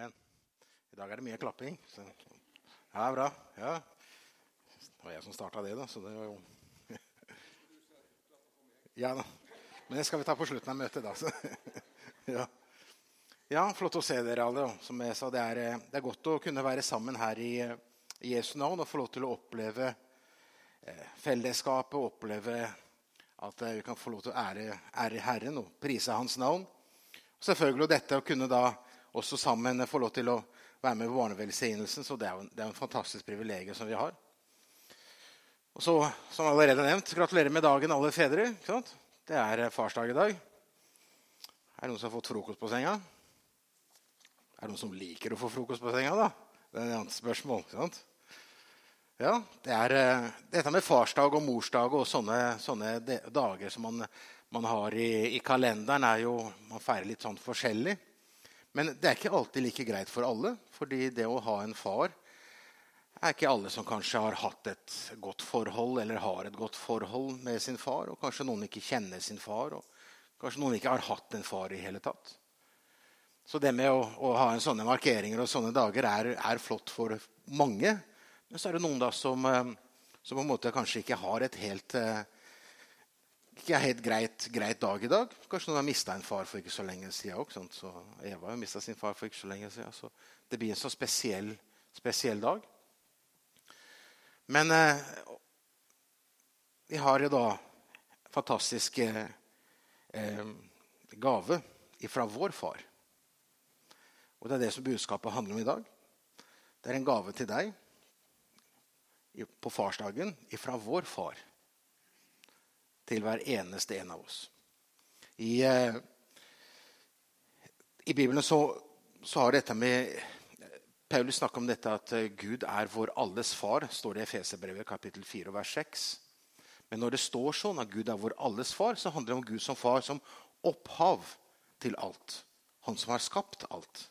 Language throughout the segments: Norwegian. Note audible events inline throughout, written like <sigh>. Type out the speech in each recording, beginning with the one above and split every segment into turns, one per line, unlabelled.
Amen. I dag er det mye klapping. Så. Ja, bra. Ja. Det var jeg som starta det, da. Så det var jo Ja da. Men det skal vi ta på slutten av møtet, da. Ja. ja, flott å se dere alle. Som jeg sa, det er, det er godt å kunne være sammen her i, i Jesu navn og få lov til å oppleve eh, fellesskapet, oppleve at eh, vi kan få lov til å ære, ære Herren og prise Hans navn. Og selvfølgelig dette å kunne da også sammen få lov til å være med på barnevelsignelsen. Så det er jo det er en fantastisk privilegium som vi har. Og så, som allerede nevnt, gratulerer med dagen, alle fedre. Det er farsdag i dag. Er det noen som har fått frokost på senga? Er det noen som liker å få frokost på senga? da? Det er et annet spørsmål. ikke sant? Ja, det er, uh, Dette med farsdag og morsdag og sånne, sånne dager som man, man har i, i, kalenderen, er jo Man feirer litt sånn forskjellig. Men det er ikke alltid like greit for alle. fordi det å ha en far er ikke alle som kanskje har hatt et godt forhold eller har et godt forhold med sin far. Og kanskje noen ikke kjenner sin far. og Kanskje noen ikke har hatt en far i hele tatt. Så det med å, å ha en sånne markeringer og sånne dager er, er, flott for mange. Men så er det noen da som, eh, som på en måte kanskje ikke har et helt eh, ikke helt greit, greit dag i dag. Kanskje noen har mista en far for ikke så lenge siden òg. Eva har mista sin far for ikke så lenge siden. Så det blir en så spesiell, spesiell dag. Men eh, vi har jo da fantastiske eh, gave fra vår far. Og Det er det som budskapet handler om i dag. Det er en gave til deg på farsdagen fra vår far til hver eneste en av oss. I, eh, i Bibelen så, så, har dette med Paulus snakker om dette at eh, Gud er vår alles far, står det i Efeserbrevet kapittel 4 vers 6. Men når det står sånn at Gud er vår alles far, så handler det om Gud som far som opphav til alt. Han som har skapt alt.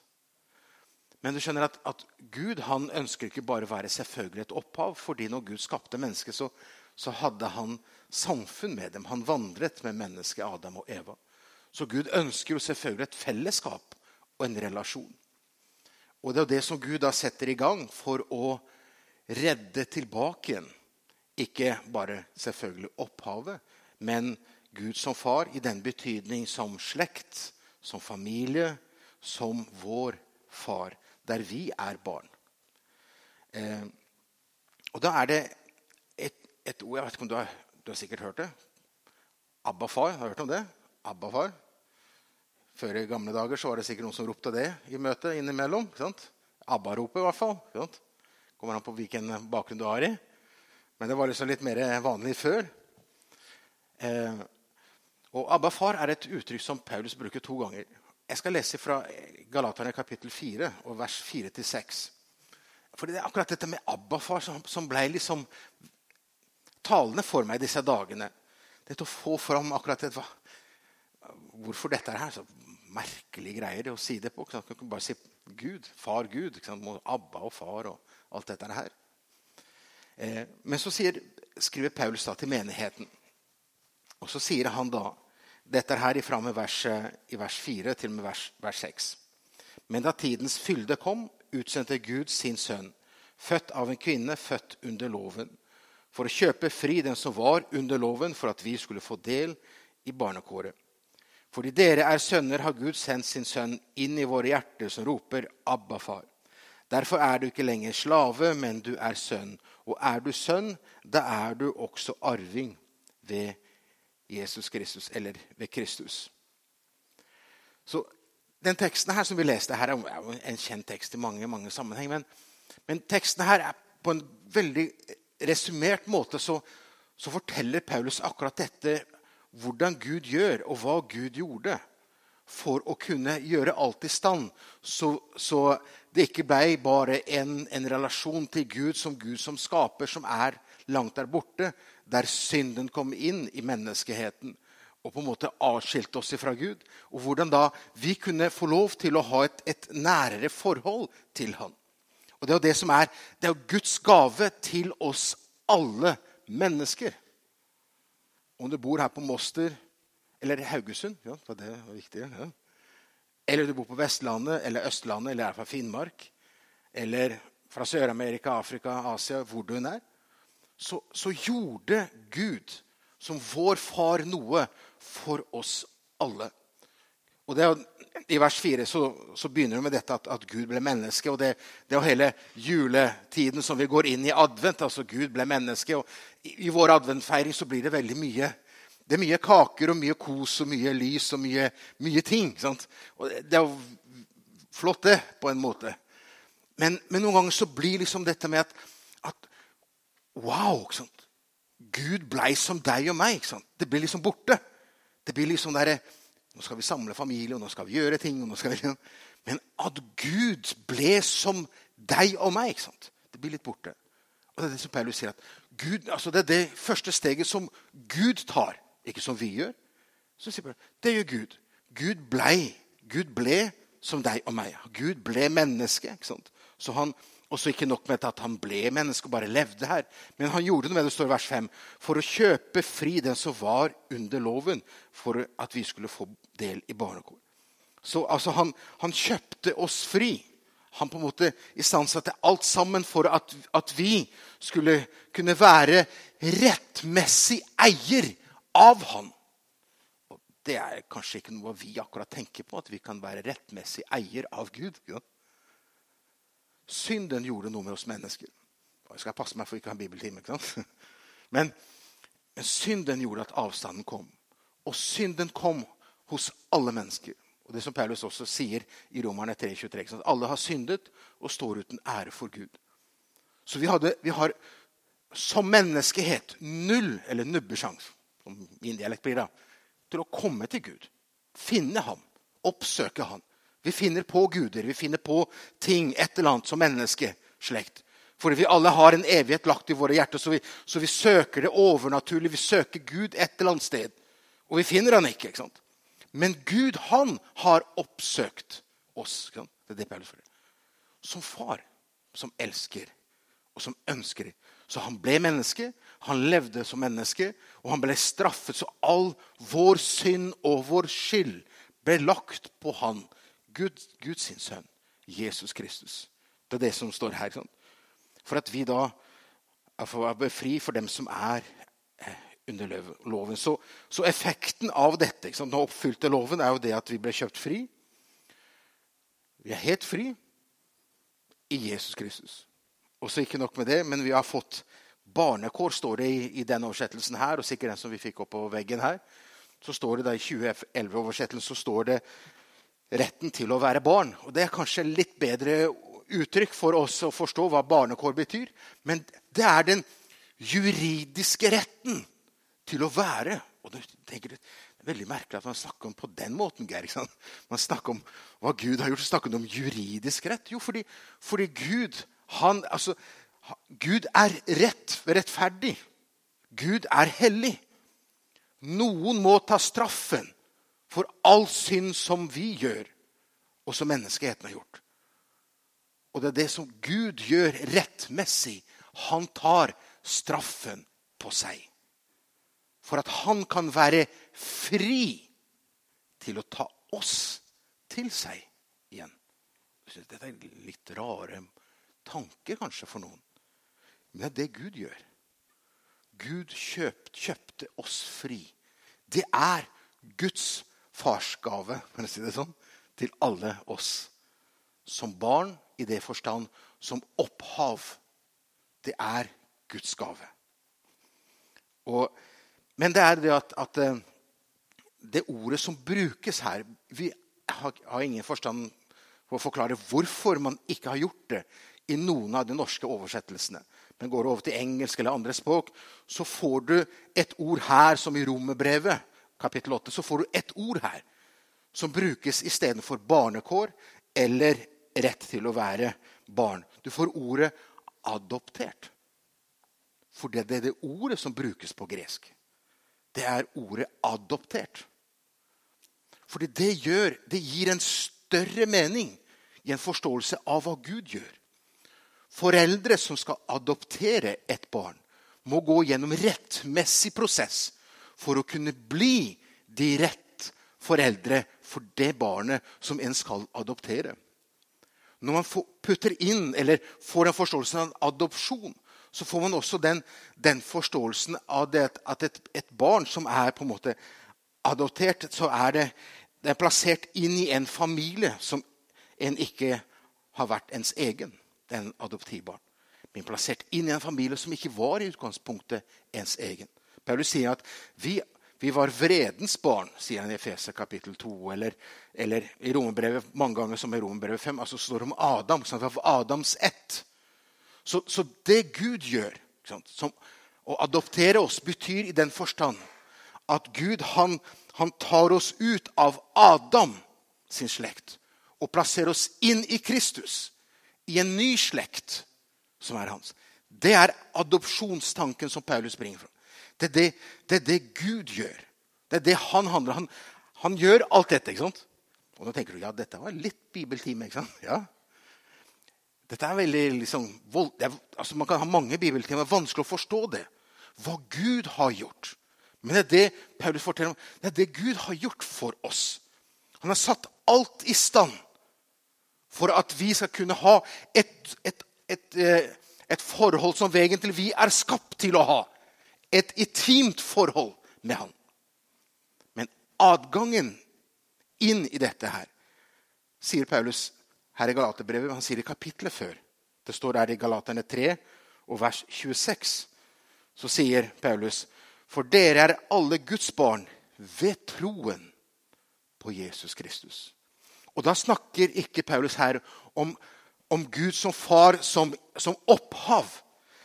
Men du skjønner at, at Gud han ønsker ikke bare å være selvfølgelig et opphav. fordi når Gud skapte mennesket, så, så hadde han samfunn med dem. Han vandret med mennesket Adam og Eva. Så Gud ønsker jo selvfølgelig et fellesskap og en relasjon. Og det er det som Gud da setter i gang for å redde tilbake igjen ikke bare selvfølgelig opphavet, men Gud som far i den betydning som slekt, som familie, som vår far, der vi er barn. Eh, og da er det et, et, ord Jeg vet ikke om du har, du har sikkert hørt det. Abba-far. Har du hørt om det? Abba-far. Før i gamle dager så var det sikkert noen som ropte det i møtet innimellom. Abba-ropet, i hvert fall. Kommer an på hvilken bakgrunn du har i. Men det var liksom litt mer vanlig før. Eh, og Abba far er et uttrykk som Paulus bruker to ganger. Jeg skal lese fra Galaterne kapittel 4, og vers 4-6. For Det er akkurat dette med Abba far som, som ble liksom talende for meg disse dagene. Dette å få fram akkurat det, hvorfor dette er her. Så merkelige greier å si det på. Kan ikke bare si Gud, far Gud. Abba og far og alt dette her. Eh, men så sier, skriver Paulus da til menigheten. Og så sier han da Dette er her ifra med vers, i vers 4 til med vers, vers 6. Men da tidens fylde kom, utsendte Gud sin sønn, født av en kvinne, født under loven, for å kjøpe fri den som var under loven, for at vi skulle få del i barnekåret. Fordi dere er sønner, har Gud sendt sin sønn inn i våre hjerter, som roper 'Abba, far'. Derfor er du ikke lenger slave, men du er sønn. Og er du sønn, da er du også arving ved Jesus Kristus, eller ved Kristus. Så den teksten her som vi leste her, er en kjent tekst i mange, mange sammenheng. Men, men teksten her er på en veldig resumert måte så, så forteller Paulus akkurat dette. Hvordan Gud gjør, og hva Gud gjorde for å kunne gjøre alt i stand. Så, så det ikke ble bare en, en, relasjon til Gud som Gud som skaper, som er langt der borte, der synden kom inn i menneskeheten og på en måte avskilte oss fra Gud. Og hvordan da vi kunne få lov til å ha et, et nærere forhold til Han. Og Det er jo det som er, det er jo Guds gave til oss alle mennesker. Om du bor her på Moster eller Haugesund ja, det var viktig, ja. eller du bor på Vestlandet eller Østlandet eller er fra Finnmark, eller fra Sør-Amerika, Afrika, Asia, hvor du enn er, så, så, gjorde Gud, som vår far, noe for oss alle. Og det, I vers 4 så, så, begynner det med dette at, at Gud ble menneske. og det, det er hele juletiden som vi går inn i advent. altså Gud ble menneske. og I, i vår adventfeiring så blir det veldig mye det er mye kaker og mye kos og mye lys og mye, mye ting. Sant? Og det er jo flott, det, på en måte. Men, men, noen ganger så blir liksom dette med at, at Wow! Gud blei som deg og meg. Det blir liksom borte. Det blir liksom der, Nå skal vi samle familie, og nå skal vi gjøre ting. Vi, liksom, men at Gud ble som deg og meg, det blir litt borte. Og Det er det som Paulus sier, at Gud, altså det er det første steget som Gud tar ikke som vi gjør. Så sier Paulus det gjør Gud. Gud blei. Gud ble som deg og meg. Gud ble menneske. ikke sant? Så han, også ikke nok med at han ble menneske og bare levde her, men han gjorde noe med det står i vers 5, for å kjøpe fri den som var under loven, for at vi skulle få del i barnekår. Så altså, han, han kjøpte oss fri. Han på en måte istandsatte alt sammen for at, at vi skulle kunne være rettmessig eier av Han. Og Det er kanskje ikke noe vi akkurat tenker på, at vi kan være rettmessig eier av Gud. Ja. Synden gjorde noe med oss mennesker. Jeg skal passe meg for ikke å ha en bibeltime. ikke sant? <laughs> Men, men synden gjorde at avstanden kom. Og synden kom hos alle mennesker. Og det som Paulus også sier i Romerne 3,23. At alle har syndet og står uten ære for Gud. Så vi, hadde, vi har som menneskehet null eller nubbesjanse som min dialekt blir, da, til å komme til Gud. Finne ham. Oppsøke ham. Vi finner på guder, vi finner på ting, et eller annet, som menneskeslekt. For vi alle har en evighet lagt i våre hjerter, så vi, så vi søker det overnaturlige. Vi søker Gud et eller annet sted. Og vi finner han ikke. ikke sant? Men Gud, han har oppsøkt oss. Det er det Paulus føler. Som far som elsker, og som ønsker. Så han ble menneske, han levde som menneske, og han ble straffet. Så all vår synd og vår skyld ble lagt på han. Gud, Guds sønn, Jesus Kristus. Det er det som står her. Sånn. For at vi da er befri for dem som er eh, under loven. Så, så effekten av dette, den oppfylte loven, er jo det at vi ble kjøpt fri. Vi er helt fri i Jesus Kristus. Og så ikke nok med det, men vi har fått barnekår, står det i, i denne oversettelsen her, og sikkert den som vi fikk opp på veggen her. Så står det da I 2011-oversettelsen så står det 'retten til å være barn'. Og Det er kanskje litt bedre uttrykk for oss å forstå hva barnekår betyr. Men det er den juridiske retten til å være. Og det, tenker, det er veldig merkelig at man snakker om på den måten. Geir, Man snakker om hva Gud har gjort. Snakker om juridisk rett. Jo, fordi, fordi Gud han, altså, Gud er rett, rettferdig. Gud er hellig. Noen må ta straffen for all synd som vi gjør, og som menneskeheten har gjort. Og det er det som Gud gjør rettmessig. Han tar straffen på seg. For at han kan være fri til å ta oss til seg igjen. Dette er en litt rare tanke kanskje for noen. Men det er det Gud gjør. Gud kjøpt, kjøpte oss fri. Det er Guds farsgave for å si det sånn, til alle oss. Som barn i det forstand som opphav. Det er Guds gave. Og, men det er det at, at, eh, det ordet som brukes her Vi har, har ingen forstand på å forklare hvorfor man ikke har gjort det i noen av de norske oversettelsene. Men går du over til engelsk eller andre språk, så får du et ord her, som i Romerbrevet, kapittel 8. Så får du et ord her som brukes istedenfor barnekår eller rett til å være barn. Du får ordet 'adoptert'. For det er det ordet som brukes på gresk. Det er ordet 'adoptert'. Fordi det gjør, det gir en større mening i en forståelse av hva Gud gjør. Foreldre som skal adoptere et barn, må gå gjennom rettmessig prosess for å kunne bli de rett foreldre for det barnet som en skal adoptere. Når man putter inn eller får den forståelsen av adopsjon, så får man også den, den forståelsen av det, at et, et, barn som er på en måte adoptert, så er det, det er plassert inn i en familie som en ikke har vært ens egen. Det er en adoptivbarn. Men plassert inn i en familie som ikke var i utgangspunktet ens egen. Paulus sier at vi vi var vredens barn, sier han i Efeser kapittel 2. Eller, eller i Romerbrevet mange ganger som i Romerbrevet 5. altså står det om Adam. Sånn at Adams ett. Så, så, det Gud gjør som, Å adoptere oss betyr i den forstand at Gud han, han tar oss ut av Adam sin slekt og plasserer oss inn i Kristus, i en ny slekt som er hans. Det er adopsjonstanken som Paulus bringer fram. Det er det, det er det, Gud gjør. Det er det han handler han, han gjør alt dette. ikke sant? Og nå tenker du ja, dette var litt bibeltime. ikke sant? Ja. Dette er veldig liksom, vold, er, altså Man kan ha mange bibeltimer. Det er vanskelig å forstå det. Hva Gud har gjort. Men det er det Paulus forteller om. Det er det Gud har gjort for oss. Han har satt alt i stand for at vi skal kunne ha et, et, et, eh, et forhold som vi egentlig vi er skapt til å ha et intimt forhold med han. Men adgangen inn i dette her, sier Paulus her i Galaterbrevet. Han sier i kapitlet før. Det står der i Galaterne 3 og vers 26. Så sier Paulus, for dere er alle Guds barn ved troen på Jesus Kristus. Og da snakker ikke Paulus her om, om Gud som far, som, som opphav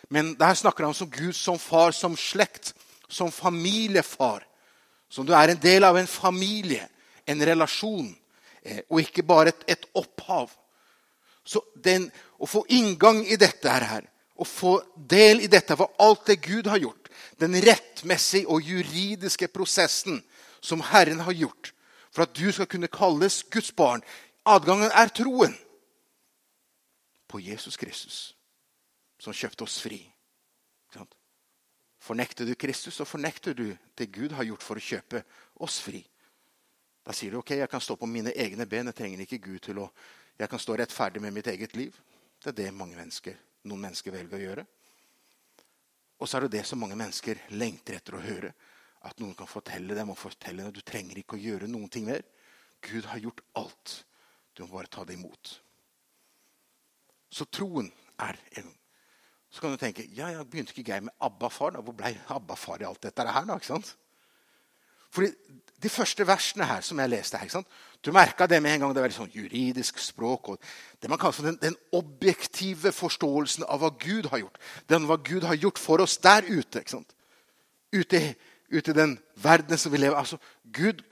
men der snakker han som Gud som far, som slekt, som familiefar. Som du er en del av en familie, en relasjon, eh, og ikke bare et, et opphav. Så den, Å få inngang i dette her, å få del i dette for alt det Gud har gjort, den rettmessige og juridiske prosessen som Herren har gjort for at du skal kunne kalles Guds barn Adgangen er troen på Jesus Kristus som kjøpte oss fri. Fornekter du Kristus, så fornekter du det Gud har gjort for å kjøpe oss fri. Da sier du ok, jeg kan stå på mine egne ben. Jeg trenger ikke Gud til å Jeg kan stå rettferdig med mitt eget liv. Det er det mange mennesker, noen mennesker velger å gjøre. Og så er det det som mange mennesker lengter etter å høre. At noen kan fortelle dem og fortelle dem at du trenger ikke å gjøre noen ting mer. Gud har gjort alt. Du må bare ta det imot. Så troen er en så kan du tenke ja, ja, begynte ikke Geir med Abba-far? Hvor ble Abba-far i alt dette her? da, ikke sant? Fordi De første versene her som jeg leste her, ikke sant? Du merka det med en gang. Det var sånn juridisk språk. og Det man kaller for den, den, objektive forståelsen av hva Gud har gjort. Den hva Gud har gjort for oss der ute. ikke sant? Ute, ute i den verden som vi lever Altså, Gud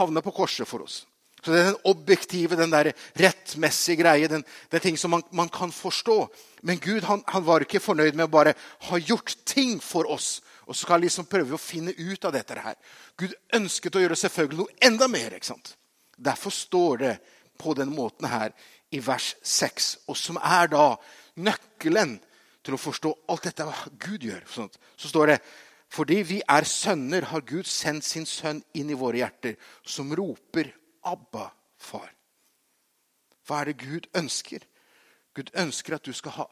havna på korset for oss. Så det er den objektive, den der rettmessige greie, den, den ting som man, man, kan forstå. Men Gud han, han, var ikke fornøyd med å bare ha gjort ting for oss. Og så skal liksom prøve å finne ut av dette her. Gud ønsket å gjøre selvfølgelig noe enda mer. ikke sant? Derfor står det på den måten her i vers 6, og som er da nøkkelen til å forstå alt dette hva Gud gjør. Så står det fordi vi er sønner, har Gud sendt sin sønn inn i våre hjerter, som roper Abba, far. Hva er det Gud ønsker? Gud ønsker at du skal, ha,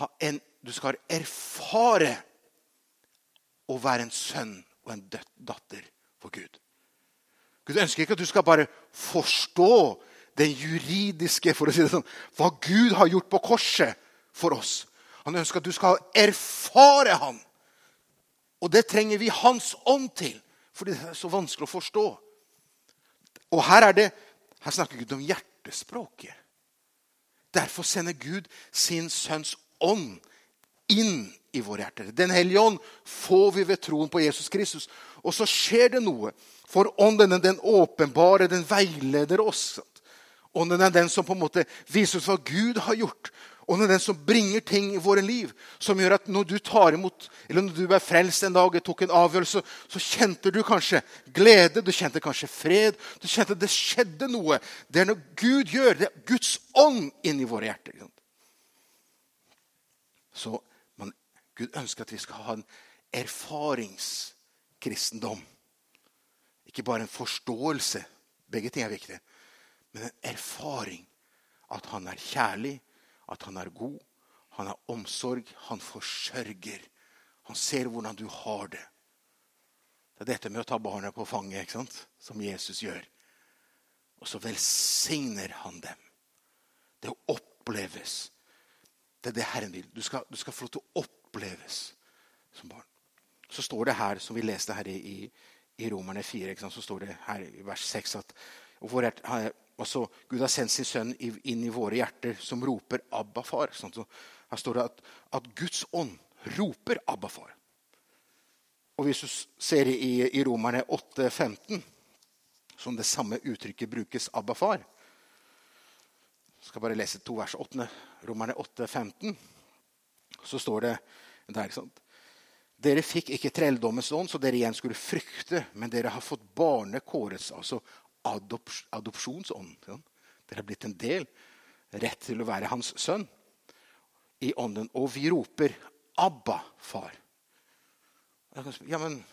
ha en, du skal erfare å være en sønn og en datter for Gud. Gud ønsker ikke at du skal bare forstå den juridiske for å si det sånn, hva Gud har gjort på korset for oss. Han ønsker at du skal erfare ham. Og det trenger vi Hans ånd til, fordi det er så vanskelig å forstå. Og her, er det, her snakker Gud om hjertespråket. Derfor sender Gud sin sønns ånd inn i våre hjerter. Den hellige ånd får vi ved troen på Jesus Kristus. Og så skjer det noe. For ånden den åpenbare, den veileder oss. Ånden er den som på en måte viser oss hva Gud har gjort. Og det er den som bringer ting i våre liv, som gjør at når du tar imot, eller når du ble frelst en dag og tok en avgjørelse, så kjente du kanskje glede, du kjente kanskje fred. Du kjente det skjedde noe. Det er noe Gud gjør det. er Guds ånd inn i våre hjerter. Så man, Gud ønsker at vi skal ha en erfaringskristendom. Ikke bare en forståelse Begge ting er viktig. Men en erfaring at han er kjærlig, at han er god, han har omsorg, han forsørger. Han ser hvordan du har det. Det er dette med å ta barnet på fanget ikke sant? som Jesus gjør. Og så velsigner han dem. Det oppleves. Det er det Herren vil. Du skal, du skal få lov til å oppleves som barn. Så står det her, som vi leste her i, i Romerne 4, så står det her i vers 6 at altså, Gud har sendt sin sønn inn i våre hjerter, som roper 'Abba, far'. Sånn, så her står det at, at Guds ånd roper 'Abba, far'. Og hvis du ser i, i Romerne 8, 15, som det samme uttrykket brukes 'Abba, far' Jeg skal bare lese to vers. 8, Romerne 8,15. Så står det der, ikke sant? Dere fikk ikke trelldommens ånd, så dere igjen skulle frykte, men dere har fått barnekårets, altså adops adopsjonsånd. Dere har blitt en del, rett til å være hans sønn i ånden. Og vi roper 'Abba, far'. Ja, men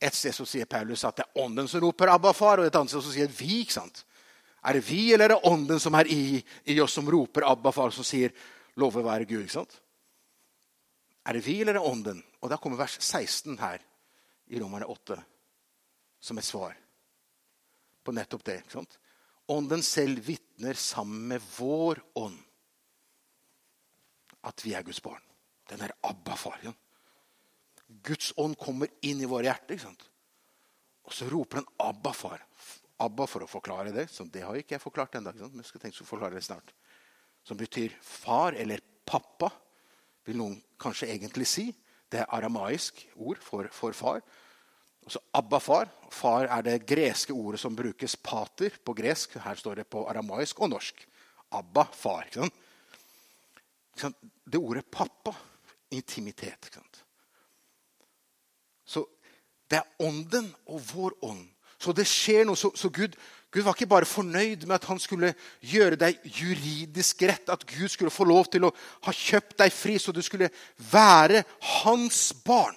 Et sted så sier Paulus at det er ånden som roper 'Abba, far', og et annet sted så sier vi. ikke sant? Er det vi eller er det ånden som er i, i oss, som roper 'Abba, far', som sier 'Love være Gud'? ikke sant? Er det vi eller er det ånden? Og da kommer vers 16 her i Romerne 8 som et svar på nettopp det. ikke sant? Ånden selv vitner sammen med vår ånd at vi er Guds barn. Den er Abba-far. Ja. Guds ånd kommer inn i våre hjerter. ikke sant? Og så roper den Abba-far. Abba for å forklare det. Så det har ikke jeg forklart ennå. Men jeg skal tenke å forklare det snart. Som betyr far eller pappa, vil noen kanskje egentlig si. Det er aramaisk ord for, for far. Altså Abba-far. Far er det greske ordet som brukes pater på gresk. Her står det på aramaisk og norsk. Abba-far. Det ordet pappa intimitet. Så det er ånden og vår ånd. Så det skjer noe. Så, så Gud, Gud, var ikke bare fornøyd med at han skulle gjøre deg juridisk rett, at Gud skulle få lov til å ha kjøpt deg fri, så du skulle være hans barn.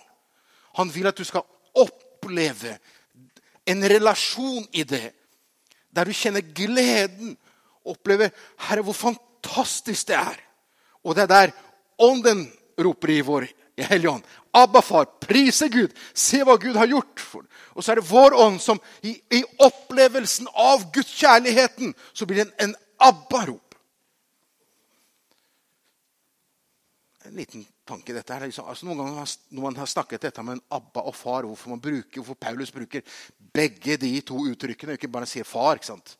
Han vil at du skal oppleve en relasjon i det, der du kjenner gleden. Oppleve Herre, hvor fantastisk det er. Og det er der ånden roper i vår Hellige Ånd. Abba, far, prise Gud. Se hva Gud har gjort. Og så er det vår ånd som i, i opplevelsen av Guds kjærligheten så blir det en, en Abba-rop. En liten tanke dette her. Liksom, altså noen ganger Når man har snakket dette med en Abba og far, hvorfor, man bruker, hvorfor Paulus bruker begge de to uttrykkene, ikke bare sier far. ikke sant?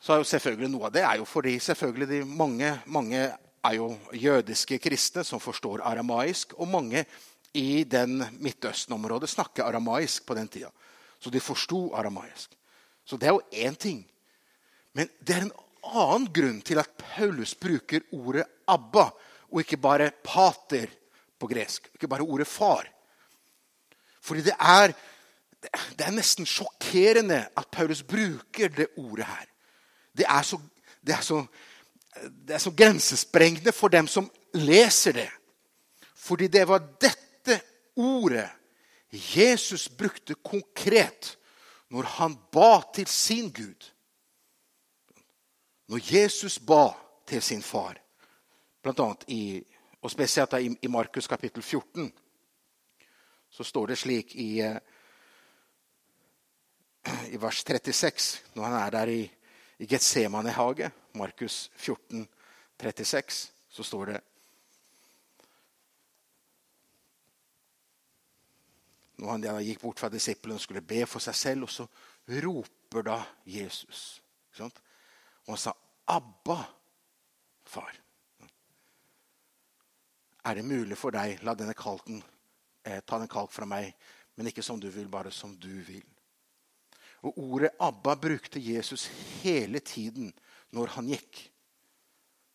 Så er jo selvfølgelig Noe av det er jo fordi selvfølgelig de mange, mange er jo jødiske kristne som forstår aramaisk. Og mange i den Midtøsten-området snakker aramaisk på den tida. Så de forsto aramaisk. Så det er jo én ting. Men det er en annen grunn til at Paulus bruker ordet 'abba' og ikke bare 'pater' på gresk. Ikke bare ordet 'far'. Fordi det er, det er nesten sjokkerende at Paulus bruker det ordet her. Det er så, det er så det er så grensesprengende for dem som leser det. Fordi det var dette ordet Jesus brukte konkret når han ba til sin Gud. Når Jesus ba til sin far, blant annet i, og spesielt i, Markus kapittel 14, så står det slik i, eh, i vers 36, når han er der i i Getsemanehage, Markus 14, 36, så står det Når han gikk bort fra disiplene og skulle be for seg selv, og så roper da Jesus. Og han sa, 'Abba, far'. Er det mulig for deg, la denne kalken eh, ta den kalk fra meg, men ikke som du vil, bare som du vil. Og ordet 'Abba' brukte Jesus hele tiden når han gikk.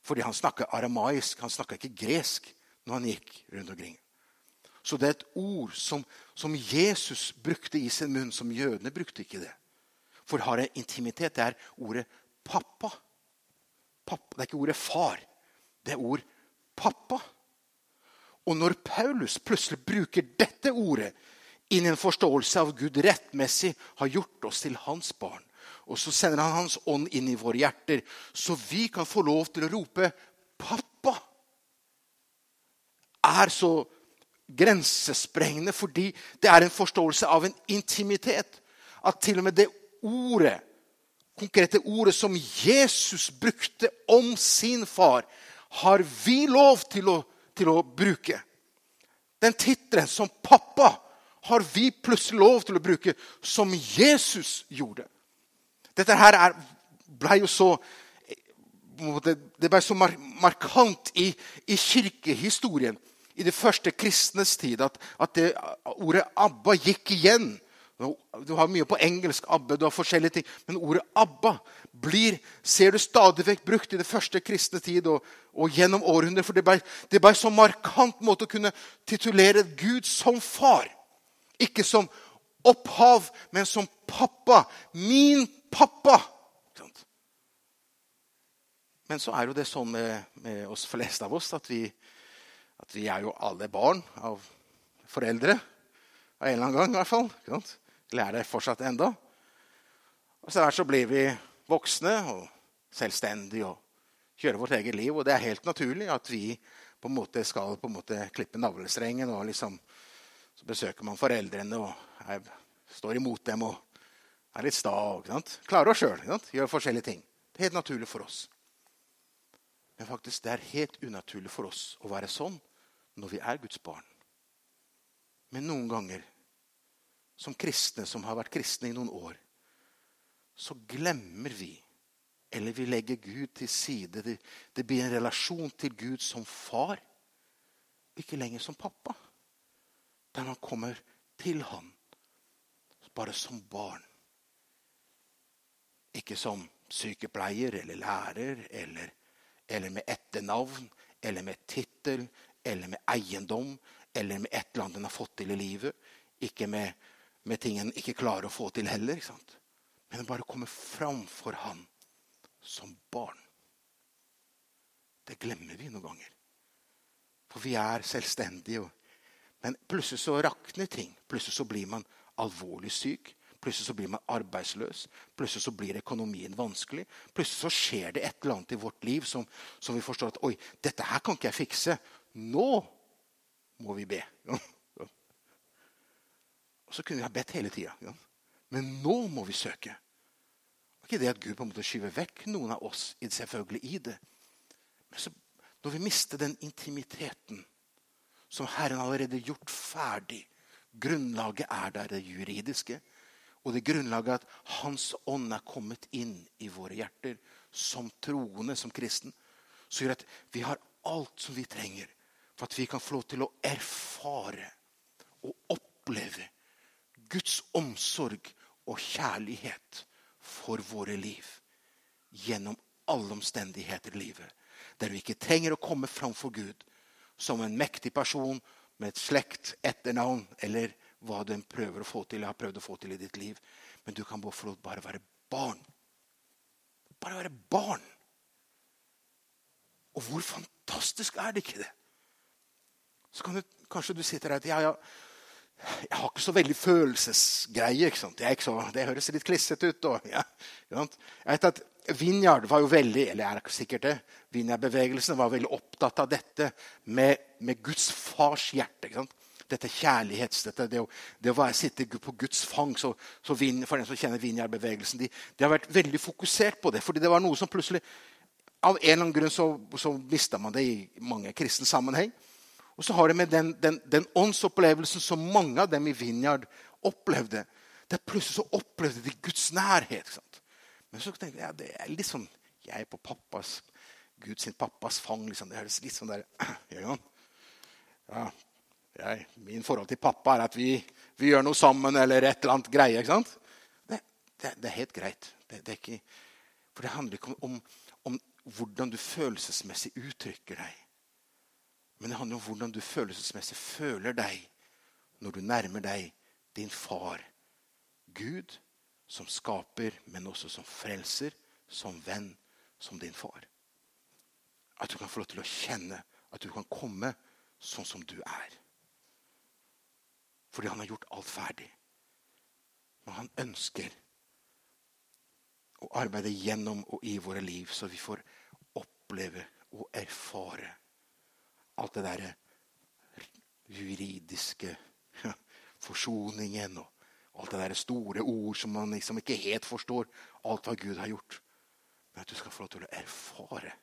Fordi han snakka aramaisk, han snakka ikke gresk når han gikk rundt omkring. Så det er et ord som, som, Jesus brukte i sin munn, som jødene brukte ikke det. For har det intimitet. Det er ordet pappa. pappa. Det er ikke ordet far. Det er ord pappa. Og når Paulus plutselig bruker dette ordet inn i en forståelse av Gud rettmessig har gjort oss til hans barn. Og så sender han Hans ånd inn i våre hjerter, så vi kan få lov til å rope 'pappa'. Er så grensesprengende fordi det er en forståelse av en intimitet. At til og med det ordet, konkrete ordet som Jesus brukte om sin far, har vi lov til å, til å bruke. Den tittelen som pappa har vi plutselig lov til å bruke som Jesus gjorde. Dette her er, ble jo så det ble så markant i, i, kirkehistorien i det første kristnes tid at, at det ordet 'Abba' gikk igjen. Du har mye på engelsk, Abbe, du har forskjellige ting. Men ordet 'Abba' blir, ser du stadig vekk brukt i det første kristne tid og, og gjennom århundrer. For det ble, det ble så markant måte å kunne titulere Gud som far. Ikke som opphav, men som pappa. Min pappa. Men så er jo det sånn med, med oss fleste av oss at vi, at vi, er jo alle barn av foreldre. Av en eller annen gang, i hvert fall. Lærer fortsatt enda. Og så, så blir vi voksne og selvstendige og kjører vårt eget liv. Og det er helt naturlig at vi på en måte skal på en måte klippe navlestrengen og liksom så besøker man foreldrene og er, står imot dem og er litt sta. Klarer oss sjøl. Gjør forskjellige ting. Det er helt naturlig for oss. Men faktisk, det er helt unaturlig for oss å være sånn når vi er Guds barn. Men noen ganger, som kristne som har vært kristne i noen år, så glemmer vi, eller vi legger Gud til side. Det, det blir en relasjon til Gud som far, ikke lenger som pappa der man kommer til ham bare som barn. Ikke som sykepleier eller lærer eller, eller med etternavn eller med tittel eller med eiendom eller med et eller annet en har fått til i livet. Ikke med, med ting en ikke klarer å få til heller. ikke sant? Men å bare komme framfor han som barn. Det glemmer vi noen ganger. For vi er selvstendige. men plutselig så rakner ting. Plutselig så blir man alvorlig syk. Plutselig så blir man arbeidsløs. Plutselig så blir økonomien vanskelig. Plutselig så skjer det et eller annet i vårt liv som, som vi forstår at Oi, dette her kan ikke jeg fikse. Nå må vi be. Og så kunne vi ha bedt hele tida. Ja. Men nå må vi søke. Ikke det at Gud på en måte skyver vekk noen av oss selvfølgelig i det. Men så, når vi mister den intimiteten som Herren allerede gjort ferdig. Grunnlaget er der, det juridiske. Og det grunnlaget at Hans ånd er kommet inn i våre hjerter som troende, som kristen. Så gjør at vi har alt som vi trenger for at vi kan få lov til å erfare og oppleve Guds omsorg og kjærlighet for våre liv. Gjennom alle omstendigheter i livet. Der vi ikke trenger å komme framfor Gud som en mektig person med et slekt, etternavn eller hva du prøver å få til, har prøvd å få til i ditt liv. Men du kan bare være barn. Bare være barn. Og hvor fantastisk er det ikke det? Så kan du, kanskje du sitter der og ja, ja, jeg har ikke så veldig følelsesgreie. ikke sant? Det, så, det høres litt klissete ut. Og, ja, jeg vet at Vinjard var jo veldig eller er sikkert det, Vinjard-bevegelsen var veldig opptatt av dette med, med Guds fars hjerte. ikke sant? Dette kjærlighets, dette, det, å, det å sitte på Guds fang. Så, så vin, for den som kjenner Vinjard-bevegelsen, de, de, har vært veldig fokusert på det. fordi det var noe som plutselig Av en eller annen grunn så, så mista man det i mange kristne sammenheng. Og så har det med den, den, den åndsopplevelsen som mange av dem i Vinjard opplevde. Der plutselig så opplevde de Guds nærhet. Men så tenkte jeg ja, det er litt sånn Jeg er på pappas, Guds pappas fang. Liksom. Det høres litt sånn der <clears throat> Ja, jeg, Min forhold til pappa er at vi, vi, gjør noe sammen eller et eller annet greie. ikke sant? Det, det, det er helt greit. Det, det ikke, for det handler ikke om, om, om hvordan du følelsesmessig uttrykker deg. Men det handler om hvordan du følelsesmessig føler deg når du nærmer deg din far, Gud, som skaper, men også som frelser, som venn, som din far. At du kan få lov til å kjenne at du kan komme sånn som du er. Fordi han har gjort alt ferdig. Men han ønsker å arbeide gjennom og i våre liv, så vi får oppleve og erfare alt det derre juridiske forsoningen og alt det der store ord som man liksom ikke helt forstår. Alt hva Gud har gjort. Men at du skal få lov til å erfare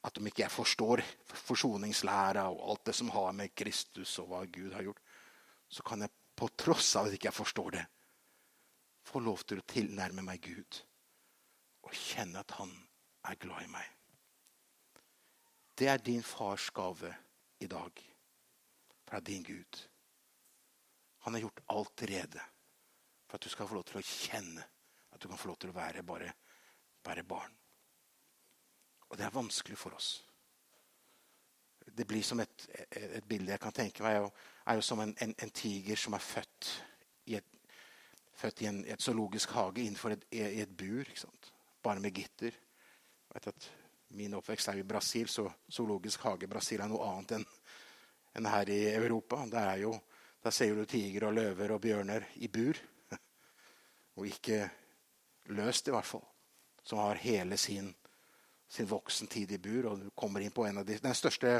at om ikke jeg forstår forsoningslæra og alt det som har med Kristus og hva Gud har gjort, så kan jeg på tross av at ikke jeg forstår det, få lov til å tilnærme meg Gud og kjenne at han er glad i meg. Det er din fars gave i dag fra din Gud. Han har gjort alt rede for at du skal få lov til å kjenne at du kan få lov til å være bare, bare barn. Og det er vanskelig for oss. Det blir som et, et bilde jeg kan tenke meg, Det er jo som en, en, en tiger som er født i et, født i en, et zoologisk hage innenfor et, i et bur. Bare med gitter. Vet at Min oppvekst er i Brasil, så zoologisk hage i Brasil er noe annet enn en her i Europa. Jo, der ser du tiger og løver og bjørner i bur. <laughs> Og ikke løst, i hvert fall. Som har hele sin sin voksentid i bur. og du kommer inn på en av de, Den største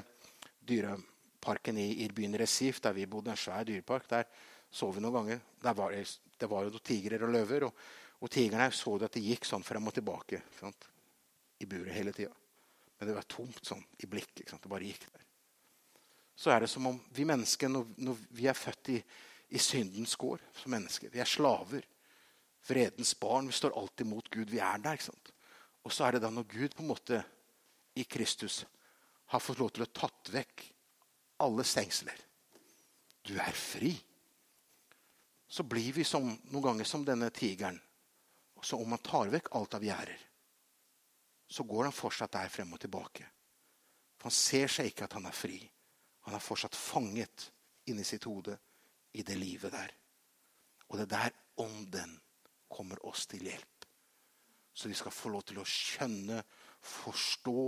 dyreparken i, i byen Resif, der vi bodde, en svær dyrepark, der så vi noen ganger. Var, det var jo noen tigrer og løver. Og, og tigrene så at det gikk sånn frem og tilbake sant? I buret hele tida. Men det var tomt sånn i blikket. Det bare gikk der. Så er det som om vi mennesker, når, når vi er født i, i syndens gård som mennesker Vi er slaver. Vredens barn. Vi står alltid mot Gud. Vi er der. ikke sant? Og så er det da når Gud på en måte i Kristus har fått lov til å tatt vekk alle stengsler Du er fri. Så blir vi som, noen ganger som denne tigeren. Så Om man tar vekk alt av gjerder, så går han fortsatt der frem og tilbake. For Han ser seg ikke at han er fri. Han er fortsatt fanget inni sitt hode i det livet der. Og det er der ånden kommer oss til hjelp. Så vi skal få lov til å skjønne, forstå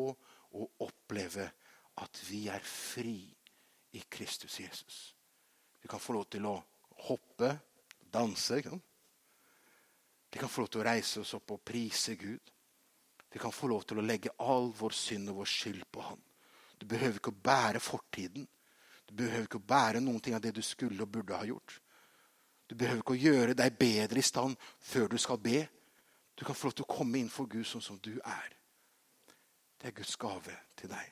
og oppleve at vi er fri i Kristus Jesus. Vi kan få lov til å hoppe, danse. Ikke Vi kan få lov til å reise oss opp og prise Gud. Vi kan få lov til å legge all vår synd og vår skyld på Han. Du behøver ikke å bære fortiden. Du behøver ikke å bære noen ting av det du skulle og burde ha gjort. Du behøver ikke å gjøre deg bedre i stand før du skal be. Du kan få lov til å komme inn for Gud sånn som du er. Det er Guds gave til deg.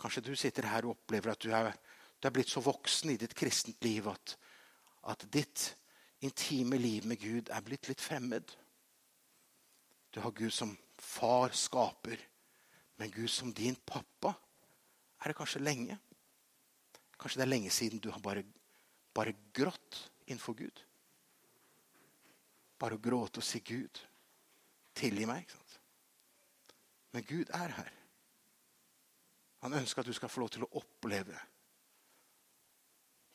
Kanskje du sitter her og opplever at du er, du er blitt så voksen i ditt kristent liv at, at ditt intime liv med Gud er blitt litt fremmed. Du har Gud som far, skaper, men Gud som din pappa er det kanskje lenge. Kanskje det er lenge siden du har bare, bare grått innenfor Gud. Bare å gråte og si 'Gud, tilgi meg'. Men Gud er her. Han ønsker at du skal få lov til å oppleve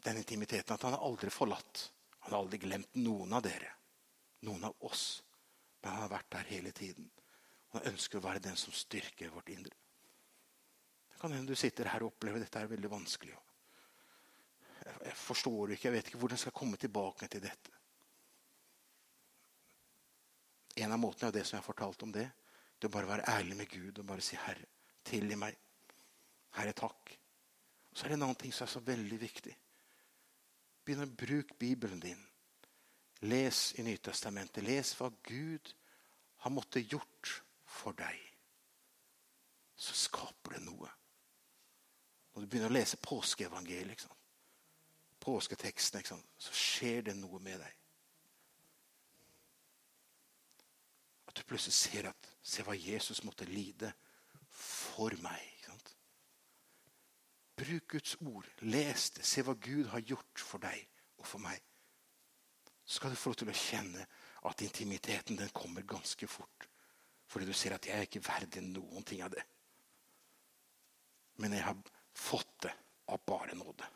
den intimiteten. At han har aldri forlatt. Han har aldri glemt noen av dere. Noen av oss. Han har vært der hele tiden. Han ønsker å være den som styrker vårt indre. Det kan hende du sitter her og opplever dette er veldig vanskelig. Jeg forstår ikke, jeg vet ikke hvordan jeg skal komme tilbake til dette. En av måtene er det som jeg har fortalt om det. Det å bare være ærlig med Gud og bare si 'Herre, tilgi meg'. Herre, takk. Og så er det en annen ting som er så veldig viktig. Begynn å bruke Bibelen din. Les i Nytestamentet. Les hva Gud har måttet gjort for deg. Så skaper det noe. Når du begynner å lese påskeevangeliet, påsketeksten, så skjer det noe med deg. At du plutselig ser at Se hva Jesus måtte lide for meg. Bruk Guds ord. Les det. Se hva Gud har gjort for deg og for meg. Så skal du få lov til å kjenne at intimiteten den kommer ganske fort. Fordi du ser at jeg er ikke verdig noen ting av det. Men jeg har fått det av bare nåde.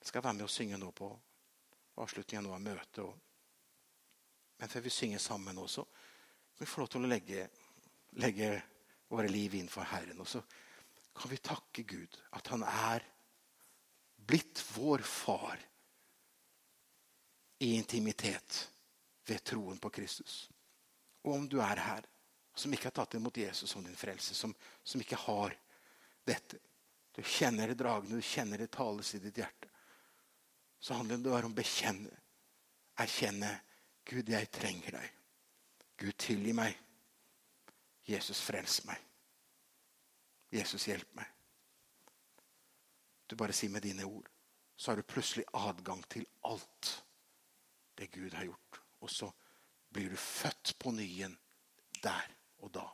Jeg skal være med og synge nå på avslutningen av møtet. men før vi synger sammen også, kan vi få lov til å legge, legge våre liv inn for Herren. Og så kan vi takke Gud at han er blitt vår far i intimitet ved troen på Kristus. Og om du er her som ikke har tatt imot Jesus som din frelse, som, som ikke har dette Du kjenner det dragende, du kjenner det tales i ditt hjerte. Så handler det bare om å bekjenne, erkjenne Gud, jeg trenger deg. Gud, tilgi meg. Jesus, frels meg. Jesus, hjelp meg. Du bare sier med dine ord, så har du plutselig adgang til alt det Gud har gjort. Og så blir du født på ny igjen der og da.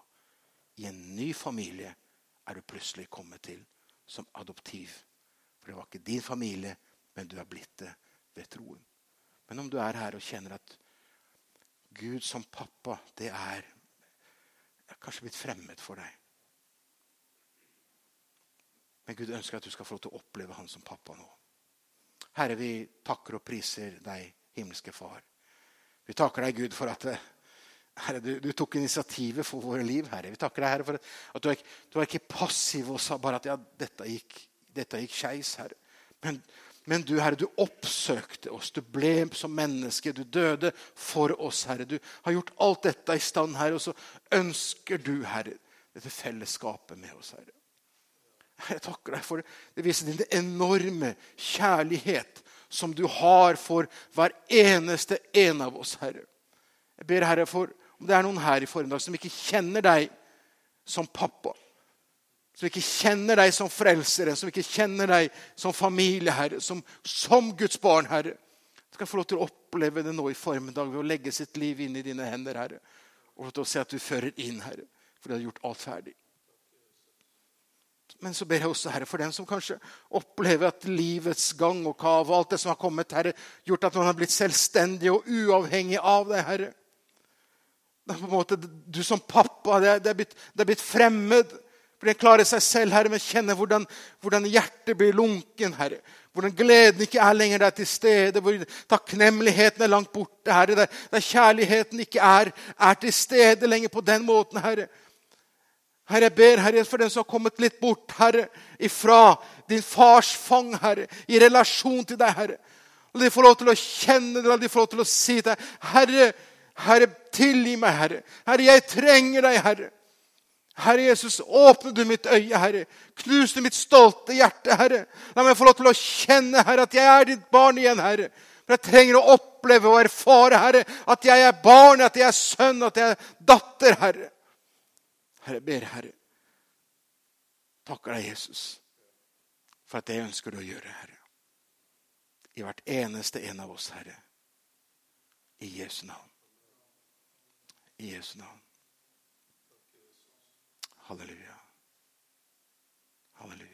I en ny familie er du plutselig kommet til som adoptiv. For det var ikke din familie, men du er blitt det ved troen. Men om du er her og kjenner at Gud som pappa, det er kanskje blitt fremmed for deg. Men Gud ønsker at du skal få lov til å oppleve Han som pappa nå. Herre, vi takker og priser deg, himmelske Far. Vi takker deg, Gud, for at Herre, du, du, tok initiativet for våre liv, Herre. Vi takker deg, Herre, for at du er, du er ikke passiv og sa bare at ja, dette gikk, dette gikk skeis, Herre. Men, men, du, Herre, du oppsøkte oss. Du ble som menneske. Du døde for oss, Herre. Du har gjort alt dette i stand, Herre. Og så ønsker du, Herre, dette fellesskapet med oss, Herre. Jeg takker deg for det. Det viser din enorme kjærlighet som du har for hver eneste en av oss, Herre. Jeg ber Herre for om det er noen her i formiddag som ikke kjenner deg som pappa, som ikke kjenner deg som frelsere, som ikke kjenner deg som familie, Herre, som, som Guds barn, Herre, skal få lov til å oppleve det nå i formiddag ved å legge sitt liv inn i dine hender, Herre, og lov til å se at du fører inn, Herre, for du har gjort alt ferdig. Men så ber jeg også, Herre, for den som kanskje opplever at livets gang og kav og alt det som har kommet, Herre, gjort at man har blitt selvstendig og uavhengig av deg, Herre. Det er på en måte, Du som pappa, det er, det er, blitt, det er blitt, fremmed. For den klarer seg selv, Herre, men kjenner hvordan, hvordan hjertet blir lunken. Herre. Hvordan gleden ikke er lenger der til stede. Hvor takknemligheten er langt borte. Herre. Der, der kjærligheten ikke er, er, til stede lenger på den måten, Herre. Herre, jeg ber Herre, for den som har kommet litt bort Herre, ifra din fars fang, Herre, i relasjon til deg, Herre. La de få lov til å kjenne det, la de få lov til å si til deg, Herre, Herre, tilgi meg, Herre. Herre, jeg trenger deg, Herre. Herre Jesus, åpne du mitt øye, Herre. Knus du mitt stolte hjerte, Herre. La meg få lov til å kjenne, Herre, at jeg er ditt barn igjen, Herre. For jeg trenger å oppleve og erfare, Herre, at jeg er barn, at jeg er sønn, at jeg er datter, Herre. Herre, jeg ber, Herre, takker deg, Jesus, for at det ønsker du å gjøre, Herre. I hvert eneste en av oss, Herre. I Jesu navn. I Jesu navn. Halleluja. Halleluja.